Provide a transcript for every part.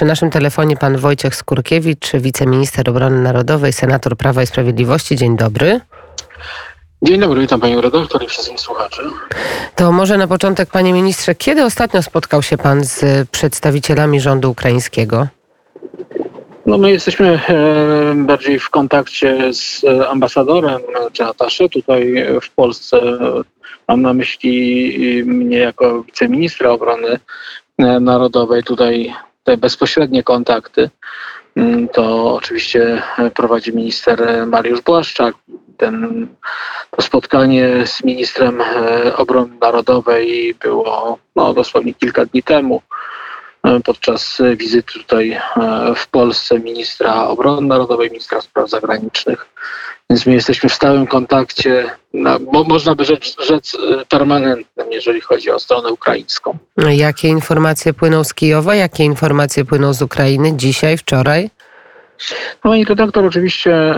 przy naszym telefonie pan Wojciech Skurkiewicz, wiceminister obrony narodowej, senator Prawa i Sprawiedliwości. Dzień dobry. Dzień dobry, witam panią redaktor i wszystkich słuchaczy. To może na początek, panie ministrze, kiedy ostatnio spotkał się pan z przedstawicielami rządu ukraińskiego? No my jesteśmy e, bardziej w kontakcie z ambasadorem czy atasze tutaj w Polsce. Mam na myśli mnie jako wiceministra obrony e, narodowej. Tutaj te bezpośrednie kontakty mm, to oczywiście prowadzi minister Mariusz Błaszczak. Ten, to spotkanie z ministrem e, obrony narodowej było no, dosłownie kilka dni temu. E, podczas wizyty tutaj e, w Polsce ministra obrony narodowej, ministra spraw zagranicznych. Więc my jesteśmy w stałym kontakcie, bo można by rzec, rzec e, permanentnym, jeżeli chodzi o stronę ukraińską. Jakie informacje płyną z Kijowa? Jakie informacje płyną z Ukrainy dzisiaj, wczoraj? No pani redaktor, oczywiście e,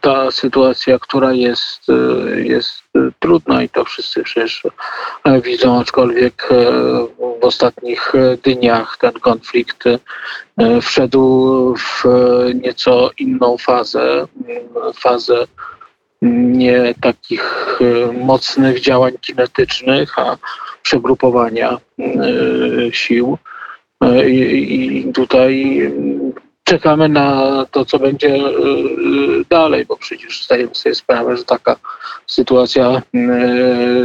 ta sytuacja, która jest, e, jest trudna i to wszyscy przecież e, widzą, aczkolwiek w ostatnich dniach ten konflikt wszedł w nieco inną fazę, fazę nie takich mocnych działań kinetycznych, a przegrupowania sił. I tutaj czekamy na to, co będzie y, y, dalej, bo przecież zdajemy sobie sprawę, że taka sytuacja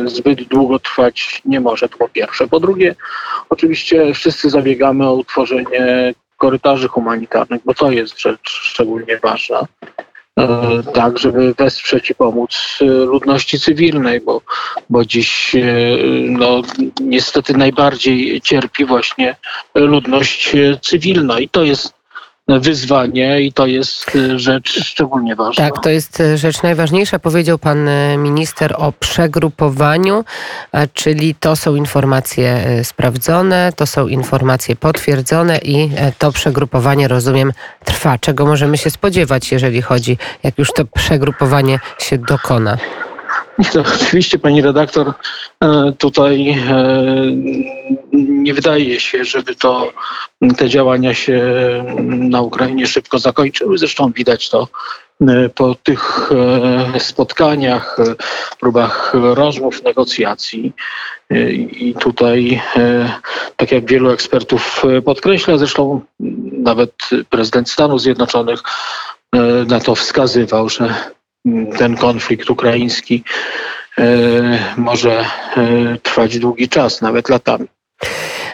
y, zbyt długo trwać nie może, to po pierwsze. Po drugie, oczywiście wszyscy zabiegamy o utworzenie korytarzy humanitarnych, bo to jest rzecz szczególnie ważna tak, żeby wesprzeć i pomóc ludności cywilnej, bo, bo dziś no, niestety najbardziej cierpi właśnie ludność cywilna i to jest wyzwanie i to jest y, rzecz szczególnie ważna. Tak, to jest y, rzecz najważniejsza. Powiedział pan y, minister o przegrupowaniu, czyli to są informacje sprawdzone, to są informacje potwierdzone i to przegrupowanie, rozumiem, trwa. Czego możemy się spodziewać, jeżeli chodzi, jak już to przegrupowanie się dokona? To oczywiście pani redaktor e, tutaj e, nie wydaje się, żeby to te działania się na Ukrainie szybko zakończyły. Zresztą widać to e, po tych spotkaniach, próbach rozmów, negocjacji. I tutaj, tak jak wielu ekspertów podkreśla, zresztą nawet prezydent Stanów Zjednoczonych na to wskazywał, że ten konflikt ukraiński e, może e, trwać długi czas, nawet latami.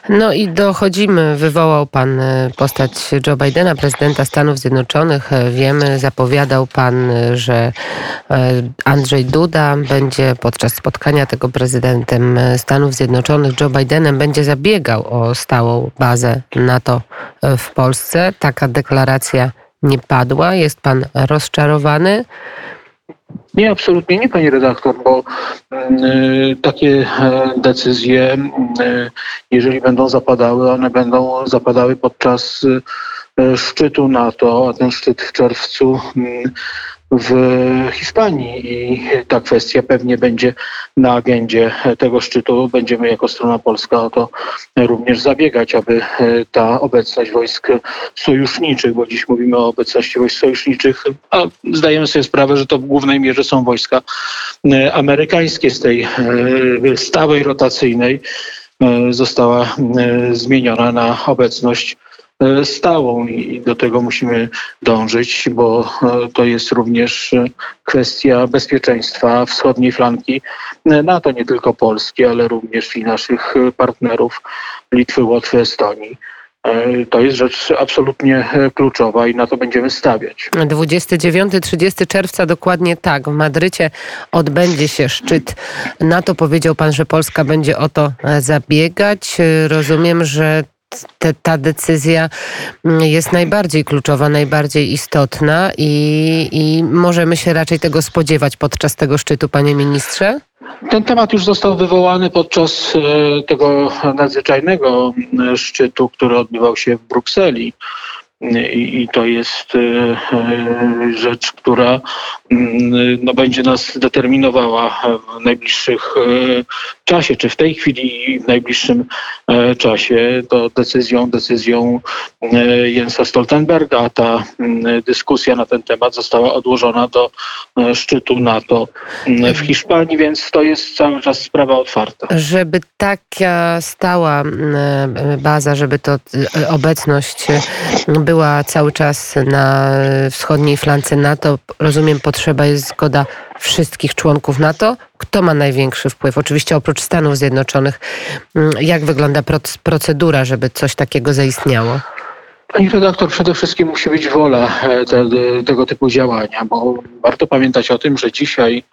No i dochodzimy, wywołał pan e, postać Joe Bidena, prezydenta Stanów Zjednoczonych. Wiemy, zapowiadał pan, że Andrzej Duda będzie podczas spotkania tego prezydentem Stanów Zjednoczonych, Joe Bidenem, będzie zabiegał o stałą bazę NATO w Polsce. Taka deklaracja nie padła. Jest pan rozczarowany? Nie, absolutnie nie, pani redaktor, bo y, takie e, decyzje, y, jeżeli będą zapadały, one będą zapadały podczas y, szczytu NATO, a ten szczyt w czerwcu w Hiszpanii i ta kwestia pewnie będzie na agendzie tego szczytu. Będziemy jako strona polska o to również zabiegać, aby ta obecność wojsk sojuszniczych, bo dziś mówimy o obecności wojsk sojuszniczych, a zdajemy sobie sprawę, że to w głównej mierze są wojska amerykańskie z tej e, stałej rotacyjnej e, została e, zmieniona na obecność E, stałą i do tego musimy dążyć, bo e, to jest również e, kwestia bezpieczeństwa wschodniej flanki NATO, nie tylko Polski, ale również i naszych partnerów Litwy, Łotwy, Estonii. To jest rzecz absolutnie kluczowa i na to będziemy stawiać. 29-30 czerwca dokładnie tak. W Madrycie odbędzie się szczyt NATO. Powiedział pan, że Polska będzie o to zabiegać. Rozumiem, że te, ta decyzja mm, jest najbardziej kluczowa, najbardziej istotna i, i możemy się raczej tego spodziewać podczas tego szczytu, panie ministrze? Ten temat już został wywołany podczas e, tego nadzwyczajnego e, szczytu, który odbywał się w Brukseli. I, i to jest rzecz, która mm, no, będzie nas determinowała w najbliższych czasie, czy w tej chwili i w najbliższym czasie. To decyzją, decyzją Jensa Stoltenberga, ta mm, dyskusja na ten temat została odłożona do szczytu NATO w Hiszpanii, więc to jest cały czas sprawa otwarta. Żeby taka stała mm, baza, żeby to e, obecność była cały czas na wschodniej flance NATO, rozumiem, potrzeba jest zgoda wszystkich członków NATO. Kto ma największy wpływ? Oczywiście oprócz Stanów Zjednoczonych. Mm, jak wygląda procedura, żeby coś takiego zaistniało? Pani redaktor, przede wszystkim musi być wola e, te, tego typu działania, bo warto pamiętać o tym, że dzisiaj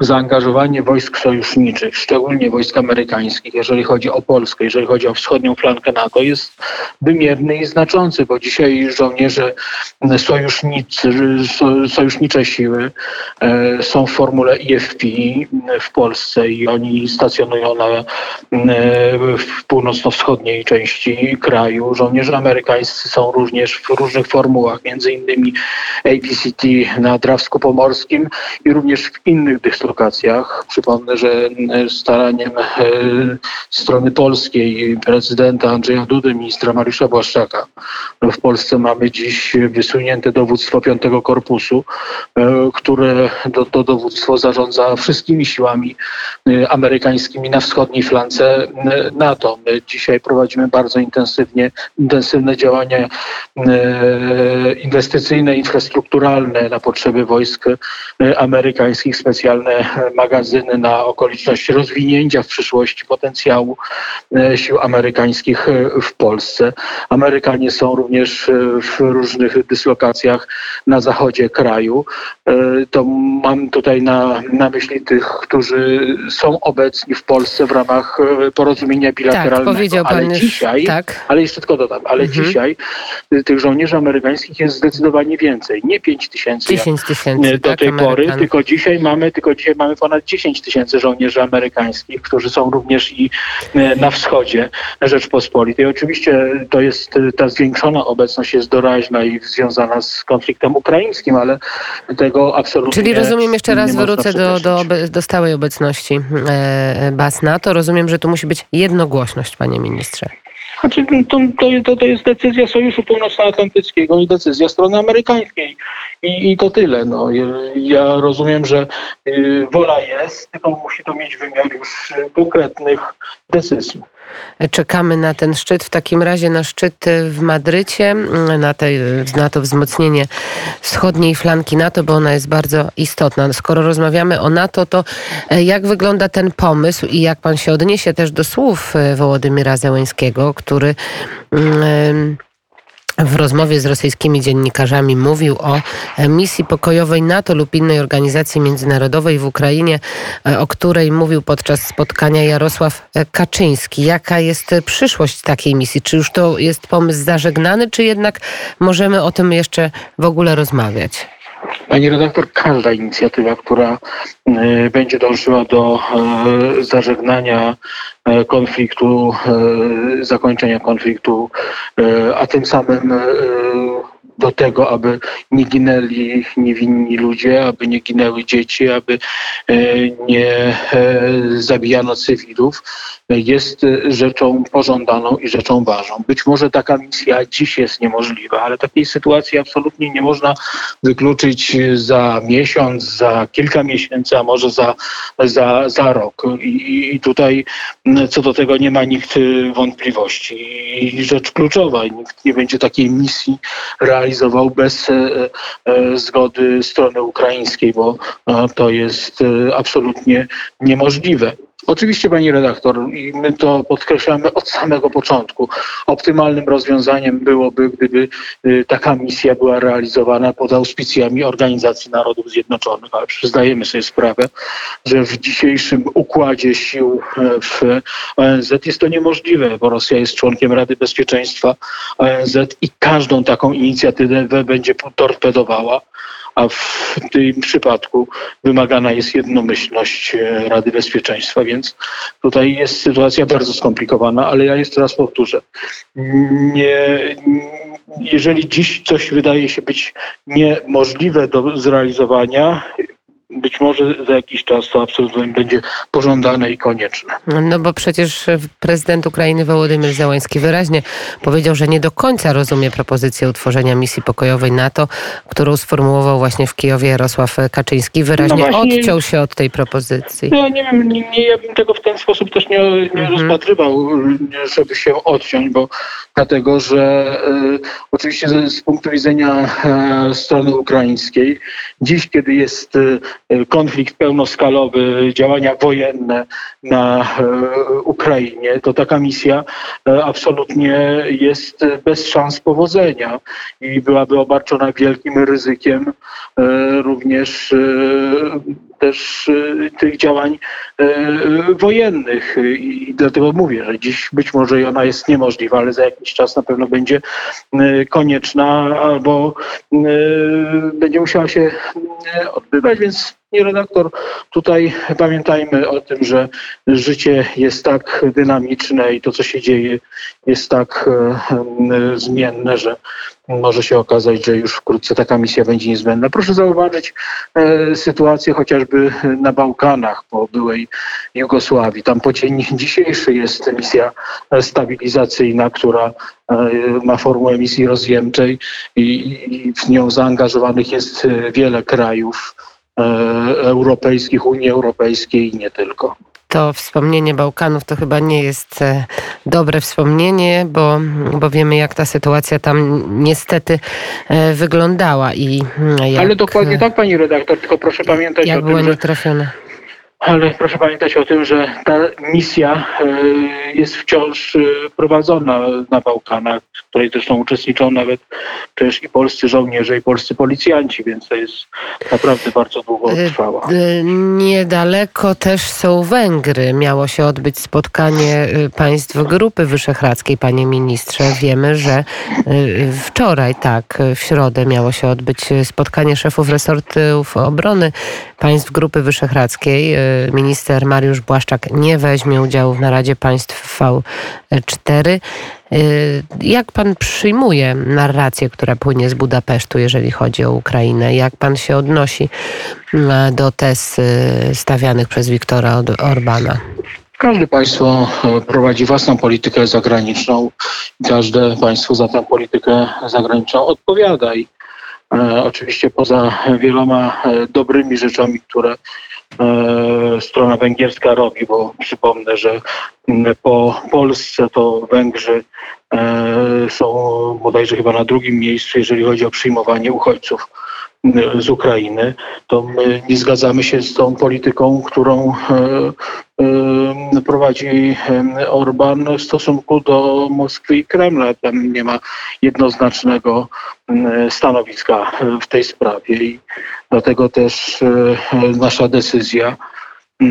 zaangażowanie wojsk sojuszniczych, szczególnie wojsk amerykańskich, jeżeli chodzi o Polskę, jeżeli chodzi o wschodnią flankę NATO, jest wymierny i znaczący, bo dzisiaj żołnierze sojusznicy, sojusznicze siły e, są w formule IFP w Polsce i oni stacjonują na, e, w północno-wschodniej części kraju. Żołnierze amerykańscy są również w różnych formułach, między innymi APCT na Drawsku Pomorskim i również w innych dyslokacjach. Przypomnę, że staraniem e, strony polskiej prezydenta Andrzeja Dudy, ministra Mariusza Błaszczaka, w Polsce mamy dziś wysunięte dowództwo piątego Korpusu, e, które to, to dowództwo zarządza wszystkimi siłami e, amerykańskimi na wschodniej flance NATO. My dzisiaj prowadzimy bardzo intensywnie, intensywne działania E, inwestycyjne, infrastrukturalne na potrzeby wojsk e, amerykańskich, specjalne magazyny na okoliczność rozwinięcia w przyszłości potencjału e, sił amerykańskich w Polsce. Amerykanie są również w różnych dyslokacjach na zachodzie kraju. To mam tutaj na, na myśli tych, którzy są obecni w Polsce w ramach porozumienia bilateralnego. Tak, powiedział pan ale dzisiaj, tak. ale jeszcze tylko dodam, ale mhm. dzisiaj tych żołnierzy amerykańskich jest zdecydowanie więcej. Nie 5 tysięcy 10 tysięcy do tak, tej pory, tylko dzisiaj mamy, tylko dzisiaj mamy ponad 10 tysięcy żołnierzy amerykańskich, którzy są również i e, na wschodzie Rzeczpospolitej. Oczywiście to jest ta zwiększona obecność jest doraźna i związana z konfliktem ukraińskim, ale tego absolutnie Czyli rozumiem, jeszcze raz wrócę do, do, do stałej obecności e, baz NATO. Rozumiem, że tu musi być jednogłośność, panie ministrze. Znaczy, to, to, to jest decyzja Sojuszu Północnoatlantyckiego i decyzja strony amerykańskiej. I, i to tyle. No. Ja rozumiem, że y, wola jest, tylko musi to mieć wymiar już konkretnych decyzji. Czekamy na ten szczyt. W takim razie na szczyt w Madrycie, na, tej, na to wzmocnienie wschodniej flanki NATO, bo ona jest bardzo istotna. Skoro rozmawiamy o NATO, to e, jak wygląda ten pomysł i jak pan się odniesie też do słów e, Wołodymyra Zełęńskiego, który mm, w rozmowie z rosyjskimi dziennikarzami mówił o e, misji pokojowej NATO lub innej organizacji międzynarodowej w Ukrainie, e, o której mówił podczas spotkania Jarosław e, Kaczyński. Jaka jest przyszłość takiej misji? Czy już to jest pomysł zażegnany, czy jednak możemy o tym jeszcze w ogóle rozmawiać? Pani redaktor, każda inicjatywa, która będzie dążyła do zażegnania E, konfliktu, e, zakończenia konfliktu, e, a tym samym do tego, aby nie ginęli niewinni ludzie, aby nie ginęły dzieci, aby nie zabijano cywilów, jest rzeczą pożądaną i rzeczą ważną. Być może taka misja dziś jest niemożliwa, ale takiej sytuacji absolutnie nie można wykluczyć za miesiąc, za kilka miesięcy, a może za, za, za rok. I, I tutaj co do tego nie ma nikt wątpliwości. I rzecz kluczowa, nikt nie będzie takiej misji realizował bez e, e, zgody strony ukraińskiej, bo to jest e, absolutnie niemożliwe. Oczywiście, pani redaktor, i my to podkreślamy od samego początku. Optymalnym rozwiązaniem byłoby, gdyby y, taka misja była realizowana pod auspicjami Organizacji Narodów Zjednoczonych, ale zdajemy sobie sprawę, że w dzisiejszym układzie sił e, w ONZ jest to niemożliwe, bo Rosja jest członkiem Rady Bezpieczeństwa ONZ i każdą taką inicjatywę będzie torpedowała a w tym przypadku wymagana jest jednomyślność e, Rady Bezpieczeństwa, więc tutaj jest sytuacja bardzo skomplikowana, ale ja jeszcze raz powtórzę. Nie, jeżeli dziś coś wydaje się być niemożliwe do zrealizowania, być może za jakiś czas to absolutnie będzie pożądane i konieczne. No bo przecież prezydent Ukrainy Wołodymyr Załański wyraźnie powiedział, że nie do końca rozumie propozycję utworzenia misji pokojowej NATO, którą sformułował właśnie w Kijowie Jarosław Kaczyński. Wyraźnie no odciął się od tej propozycji. No nie wiem, nie, nie, ja bym tego w ten sposób też nie, nie mhm. rozpatrywał, żeby się odciąć, bo dlatego, że y, oczywiście z, z, punktu widzenia y, strony ukraińskiej, dziś kiedy jest y, konflikt pełnoskalowy, działania wojenne na e, Ukrainie, to taka misja e, absolutnie jest bez szans powodzenia i byłaby obarczona wielkim ryzykiem e, również też tych działań wojennych. I dlatego mówię, że dziś być może ona jest niemożliwa, ale za jakiś czas na pewno będzie konieczna albo będzie musiała się odbywać, więc Pani redaktor, tutaj pamiętajmy o tym, że życie jest tak dynamiczne i to, co się dzieje, jest tak e, zmienne, że może się okazać, że już wkrótce taka misja będzie niezbędna. Proszę zauważyć e, sytuację chociażby na Bałkanach po byłej Jugosławii. Tam po dzień dzisiejszy jest misja stabilizacyjna, która e, ma formułę misji rozjemczej i, i w nią zaangażowanych jest wiele krajów. E, europejskich, Unii Europejskiej i nie tylko. To wspomnienie Bałkanów to chyba nie jest e, dobre wspomnienie, bo, bo wiemy, jak ta sytuacja tam niestety e, wyglądała. I mm, jak, Ale dokładnie tak, pani redaktor, tylko proszę pamiętać jak o tym, że... Ale proszę pamiętać o tym, że ta misja e, jest wciąż e, prowadzona na Bałkanach, w której zresztą uczestniczą nawet też i polscy żołnierze, i polscy policjanci, więc to jest naprawdę bardzo długo e, trwała. Niedaleko też są Węgry. Miało się odbyć spotkanie państw Grupy Wyszehradzkiej, panie ministrze. Wiemy, że wczoraj, tak, w środę miało się odbyć spotkanie szefów resortów obrony państw Grupy Wyszehradzkiej minister Mariusz Błaszczak nie weźmie udziału w naradzie państw V4. Jak pan przyjmuje narrację, która płynie z Budapesztu, jeżeli chodzi o Ukrainę? Jak pan się odnosi e, do tez e, stawianych przez Wiktora Orbana? Każde państwo e, prowadzi własną politykę zagraniczną i każde państwo za tę politykę zagraniczną odpowiada. I e, oczywiście poza wieloma e, dobrymi rzeczami, które strona węgierska robi, bo przypomnę, że po Polsce to Węgrzy e, są bodajże chyba na drugim miejscu, jeżeli chodzi o przyjmowanie uchodźców z Ukrainy, to my nie zgadzamy się z tą polityką, którą e, prowadzi Orban w stosunku do Moskwy i Kremla. Tam nie ma jednoznacznego stanowiska w tej sprawie i dlatego też nasza decyzja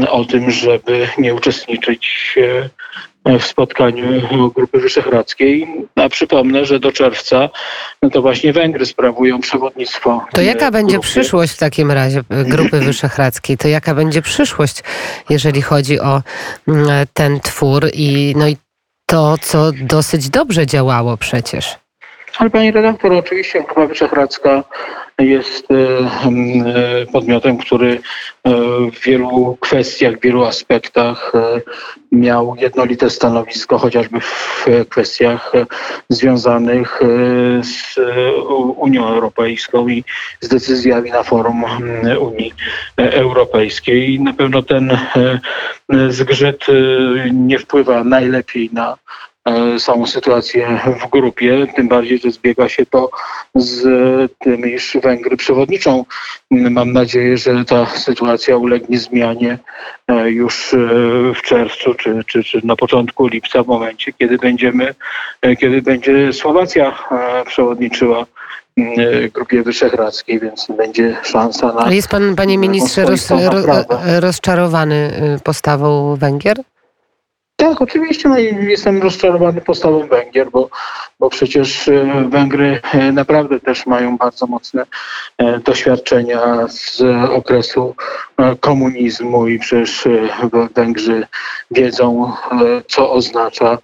o tym, żeby nie uczestniczyć w spotkaniu Grupy Wyszehradzkiej. A przypomnę, że do czerwca no to właśnie Węgry sprawują przewodnictwo. To jaka będzie przyszłość w takim razie Grupy Wyszehradzkiej? To jaka będzie przyszłość, jeżeli chodzi o mm, ten twór i, no i to, co dosyć dobrze działało przecież? Ale pani redaktor, oczywiście Grupa Wyszehradzka jest e, e, podmiotem, który e, w wielu kwestiach, w wielu aspektach miał jednolite stanowisko, chociażby w kwestiach związanych z Unią Europejską i z decyzjami na forum Unii Europejskiej. Na pewno ten zgrzyt nie wpływa najlepiej na samą sytuację w grupie, tym bardziej, że zbiega się to z tym, iż Węgry przewodniczą. Mam nadzieję, że ta sytuacja ulegnie zmianie e, już e, w czerwcu czy, czy, czy na początku lipca, w momencie, kiedy będziemy, kiedy będzie Słowacja przewodniczyła Grupie Wyszehradzkiej, więc będzie szansa na. Ale jest pan, panie ministrze, roz, rozczarowany postawą Węgier? Tak, oczywiście no jestem rozczarowany postawą Węgier, bo, bo przecież e, Węgry e, naprawdę też mają bardzo mocne e, doświadczenia z okresu komunizmu i przecież Węgrzy wiedzą, co oznacza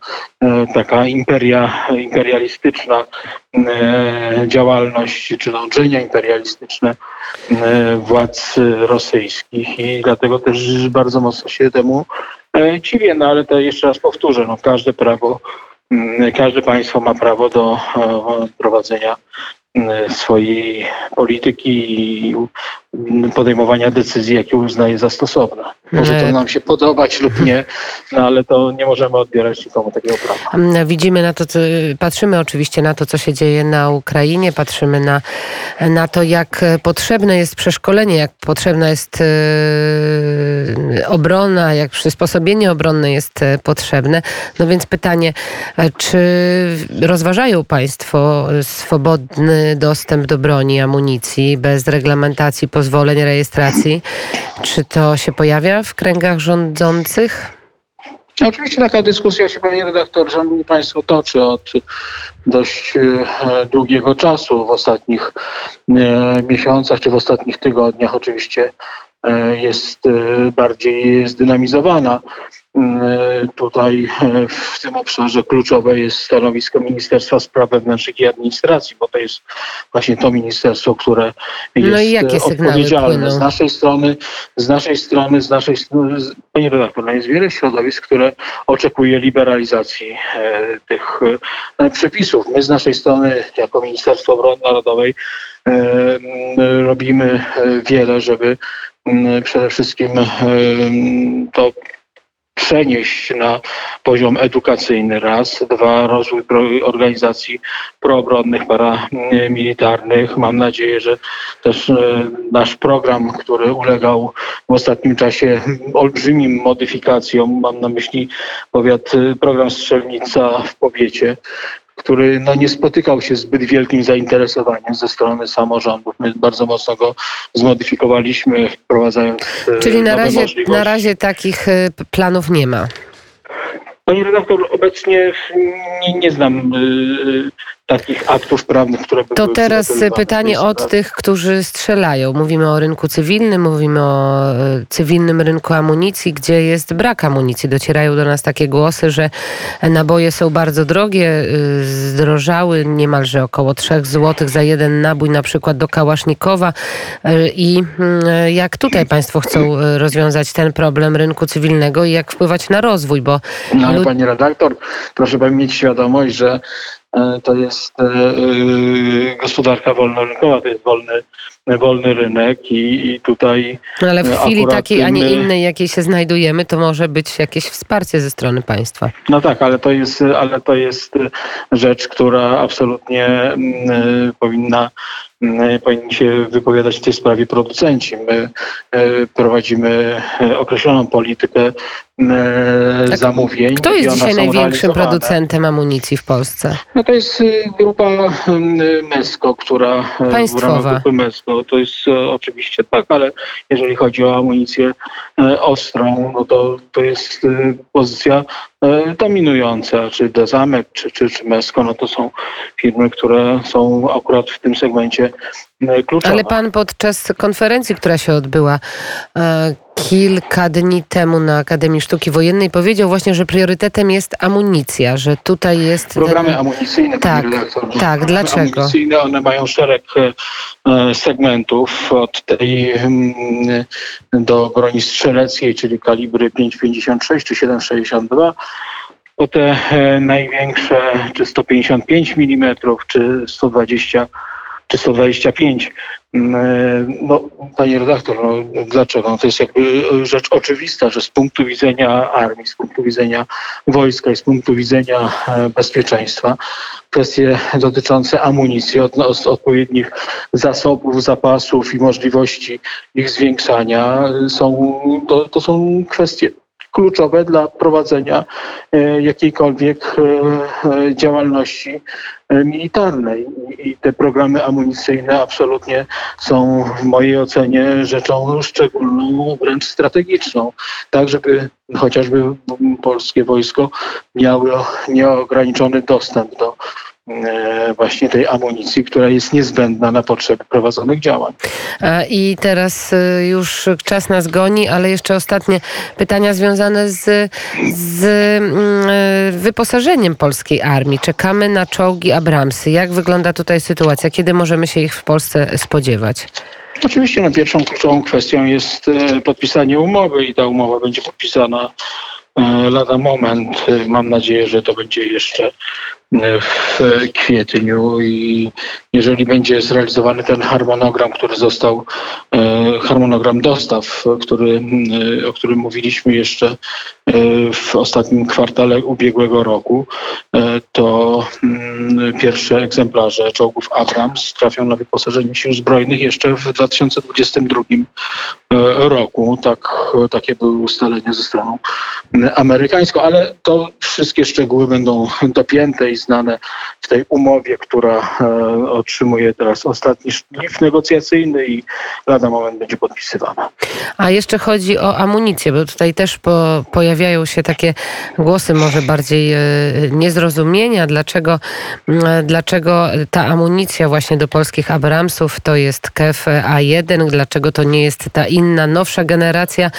taka imperia, imperialistyczna działalność czy dążenia imperialistyczne władz rosyjskich i dlatego też bardzo mocno się temu dziwię, no ale to jeszcze raz powtórzę, no każde prawo Mm, każde państwo ma prawo do e, prowadzenia mm, swojej polityki i podejmowania decyzji, jakie uznaje za stosowne. Może to nam się podobać lub nie, no ale to nie możemy odbierać nikomu takiego prawa. Widzimy na to, co, patrzymy oczywiście na to, co się dzieje na Ukrainie, patrzymy na, na to, jak potrzebne jest przeszkolenie, jak potrzebna jest yy, obrona, jak przysposobienie obronne jest e, potrzebne. No więc pytanie, e, czy rozważają Państwo swobodny dostęp do broni, amunicji bez reglamentacji, pozwoleń, rejestracji? Czy to się pojawia w kręgach rządzących? Oczywiście taka dyskusja się, panie redaktor, szanowni państwo, toczy od dość e, długiego czasu w ostatnich e, miesiącach czy w ostatnich tygodniach. Oczywiście e, jest bardziej zdynamizowana. E, tutaj e, w tym obszarze kluczowe jest stanowisko Ministerstwa Spraw Wewnętrznych i Administracji, bo to jest właśnie to ministerstwo, które jest no i jakie odpowiedzialne. Z naszej strony, z naszej strony, z naszej strony, panie redaktor, no jest wiele środowisk, które oczekuje liberalizacji e, tych przepisów. My z naszej strony, jako Ministerstwo Obrony Narodowej, robimy wiele, żeby przede wszystkim to przenieść na poziom edukacyjny. Raz, dwa. Rozwój organizacji proobronnych, paramilitarnych. Mam nadzieję, że też e, nasz program, który ulegał w ostatnim czasie olbrzymim modyfikacjom, mam na myśli powiat, e, program Strzelnica w powiecie, który no, nie spotykał się zbyt wielkim zainteresowaniem ze strony samorządów. My bardzo mocno go zmodyfikowaliśmy, wprowadzając. E, Czyli na razie, na razie takich e, planów nie ma. Panie redaktor, obecnie nie, nie znam y, takich aktów prawnych, które by To teraz pytanie od tych, którzy strzelają. Mówimy o rynku cywilnym, mówimy o e, cywilnym rynku amunicji, gdzie jest brak amunicji. Docierają do nas takie głosy, że naboje są bardzo drogie, y, zdrożały niemalże około 3 zł za jeden nabój, na przykład do Kałasznikowa. E, I mm, jak tutaj Państwo chcą e, rozwiązać ten problem rynku cywilnego i jak wpływać na rozwój, bo... No ale Pani redaktor, proszę Pani mieć świadomość, że E, to jest e, e, gospodarka wolnorynkowa, to jest wolny, wolny rynek i, i tutaj. No ale w chwili takiej, a nie innej, jakiej się znajdujemy, to może być jakieś wsparcie ze strony państwa. No tak, ale to jest, ale to jest rzecz, która absolutnie mm, powinna mm, powinni się wypowiadać w tej sprawie producenci. My prowadzimy określoną politykę tak, zamówień. Kto jest dzisiaj największym producentem amunicji w Polsce? No to jest y, grupa y, MESCO, która y, Państwowa. grupy MESCO, to jest oczywiście tak, ale jeżeli chodzi o amunicję ostrą, no to, to jest pozycja dominująca, czy Dezamek, czy, czy, czy MESCO, no to są firmy, które są akurat w tym segmencie kluczowe. Ale pan podczas konferencji, która się odbyła kilka dni temu na Akademii Sztuki Wojennej powiedział właśnie, że priorytetem jest amunicja, że tutaj jest... Programy ten... amunicyjne. Tak, tak, dlaczego? Amunicyjne, one mają szereg e, segmentów od tej mm, do broni strzeleckiej, czyli kalibry 5,56 czy 7,62 po te e, największe, czy 155 mm, czy 120 czy 125. Mm, e, no, panie redaktor, no, dlaczego? No, to jest jakby rzecz oczywista, że z punktu widzenia armii, z punktu widzenia wojska i z punktu widzenia e, bezpieczeństwa, kwestie dotyczące amunicji, od, od odpowiednich zasobów, zapasów i możliwości ich zwiększania są, to, to są kwestie kluczowe dla prowadzenia e, jakiejkolwiek e, działalności e, militarnej. I te programy amunicyjne absolutnie są w mojej ocenie rzeczą szczególną, wręcz strategiczną, tak żeby chociażby polskie wojsko miało nieograniczony dostęp do właśnie tej amunicji, która jest niezbędna na potrzeby prowadzonych działań. I teraz y, już czas nas goni, ale jeszcze ostatnie pytania związane z, z mm, e, wyposażeniem polskiej armii. Czekamy na czołgi Abramsy. Jak wygląda tutaj sytuacja? Kiedy możemy się ich w Polsce spodziewać? Oczywiście no, pierwszą kluczową kwestią jest e, podpisanie umowy i ta umowa będzie podpisana e, lada moment. Mam nadzieję, że to będzie jeszcze w kwietniu i jeżeli będzie zrealizowany ten harmonogram, który został, e, harmonogram dostaw, który, e, o którym mówiliśmy jeszcze e, w ostatnim kwartale ubiegłego roku, to mm, pierwsze egzemplarze czołgów Abrams trafią na wyposażenie sił zbrojnych jeszcze w 2022 roku. Tak, takie były ustalenia ze strony amerykańską, ale to wszystkie szczegóły będą dopięte i znane w tej umowie, która e, otrzymuje teraz ostatni szlif negocjacyjny i lada moment będzie podpisywana. A jeszcze chodzi o amunicję, bo tutaj też po, pojawiają się takie głosy może bardziej e, niezrozumienia, dlaczego, dlaczego ta amunicja właśnie do polskich Abramsów to jest KEF A1, dlaczego to nie jest ta inna, nowsza generacja,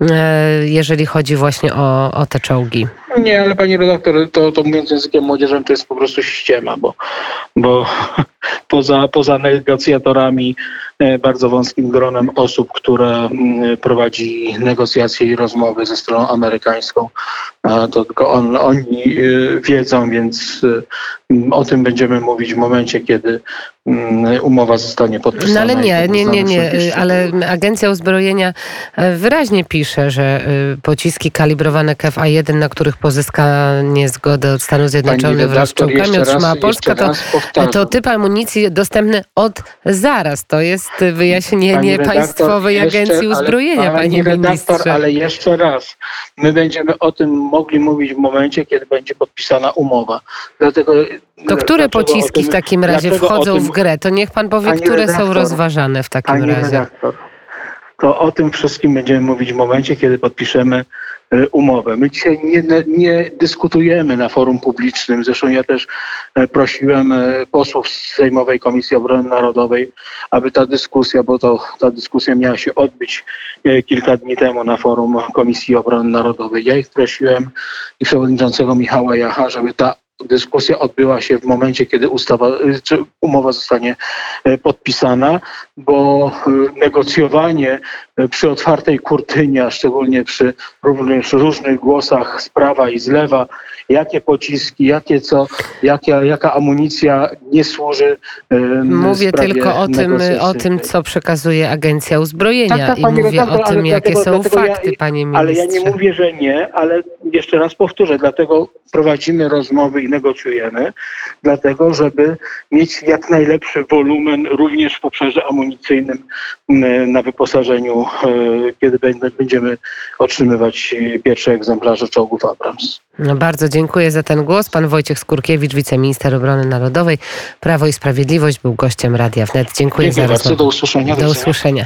e, jeżeli chodzi właśnie o, o te czołgi. Nie, ale pani redaktor, to, to mówiąc językiem młodzieżowym, to jest po prostu ściema, bo, bo poza, poza negocjatorami, e, bardzo wąskim gronem osób, które mm, prowadzi negocjacje i rozmowy ze stroną amerykańską, to tylko on, oni e, wiedzą, więc e, o tym będziemy mówić w momencie, kiedy mm, umowa zostanie podpisana. No ale nie, nie, nie, nie, ale Agencja Uzbrojenia wyraźnie pisze, że pociski kalibrowane KFA-1, na których pozyskanie zgody od Stanów Zjednoczonych wraz z czołgami otrzymała Polska, to, to typ amunicji dostępny od zaraz. To jest wyjaśnienie pani Państwowej jeszcze, Agencji Uzbrojenia, ale, panie redaktor, ministrze. Ale jeszcze raz, my będziemy o tym mogli mówić w momencie, kiedy będzie podpisana umowa. Dlatego to które pociski tym, w takim razie wchodzą tym, w grę? To niech pan powie, które redaktor, są rozważane w takim razie. Redaktor, to o tym wszystkim będziemy mówić w momencie, kiedy podpiszemy umowę. My dzisiaj nie, nie dyskutujemy na forum publicznym. Zresztą ja też e, prosiłem e, posłów z Sejmowej Komisji Obrony Narodowej, aby ta dyskusja, bo to ta dyskusja miała się odbyć kilka dni temu na forum Komisji Obrony Narodowej. Ja ich prosiłem i przewodniczącego Michała Jacha, żeby ta dyskusja odbyła się w momencie, kiedy ustawa, czy umowa zostanie podpisana, bo negocjowanie przy otwartej kurtynie, a szczególnie przy również różnych głosach z prawa i z lewa, jakie pociski, jakie co, jaka, jaka amunicja nie służy. Mówię tylko o tym, o tym, co przekazuje Agencja Uzbrojenia tak, tak, i mówię redaktor, o tym, jakie dlatego, są dlatego fakty, ja, panie ministrze. Ale ja nie mówię, że nie, ale jeszcze raz powtórzę, dlatego prowadzimy rozmowy i negocjujemy, dlatego żeby mieć jak najlepszy wolumen również w obszarze amunicyjnym na wyposażeniu E, kiedy będziemy otrzymywać pierwsze egzemplarze czołgów Abrams. No bardzo dziękuję za ten głos. Pan Wojciech Skurkiewicz, wiceminister obrony narodowej, Prawo i Sprawiedliwość, był gościem Radia Wnet. Dziękuję, dziękuję za rozmowę. Do usłyszenia. Do usłyszenia.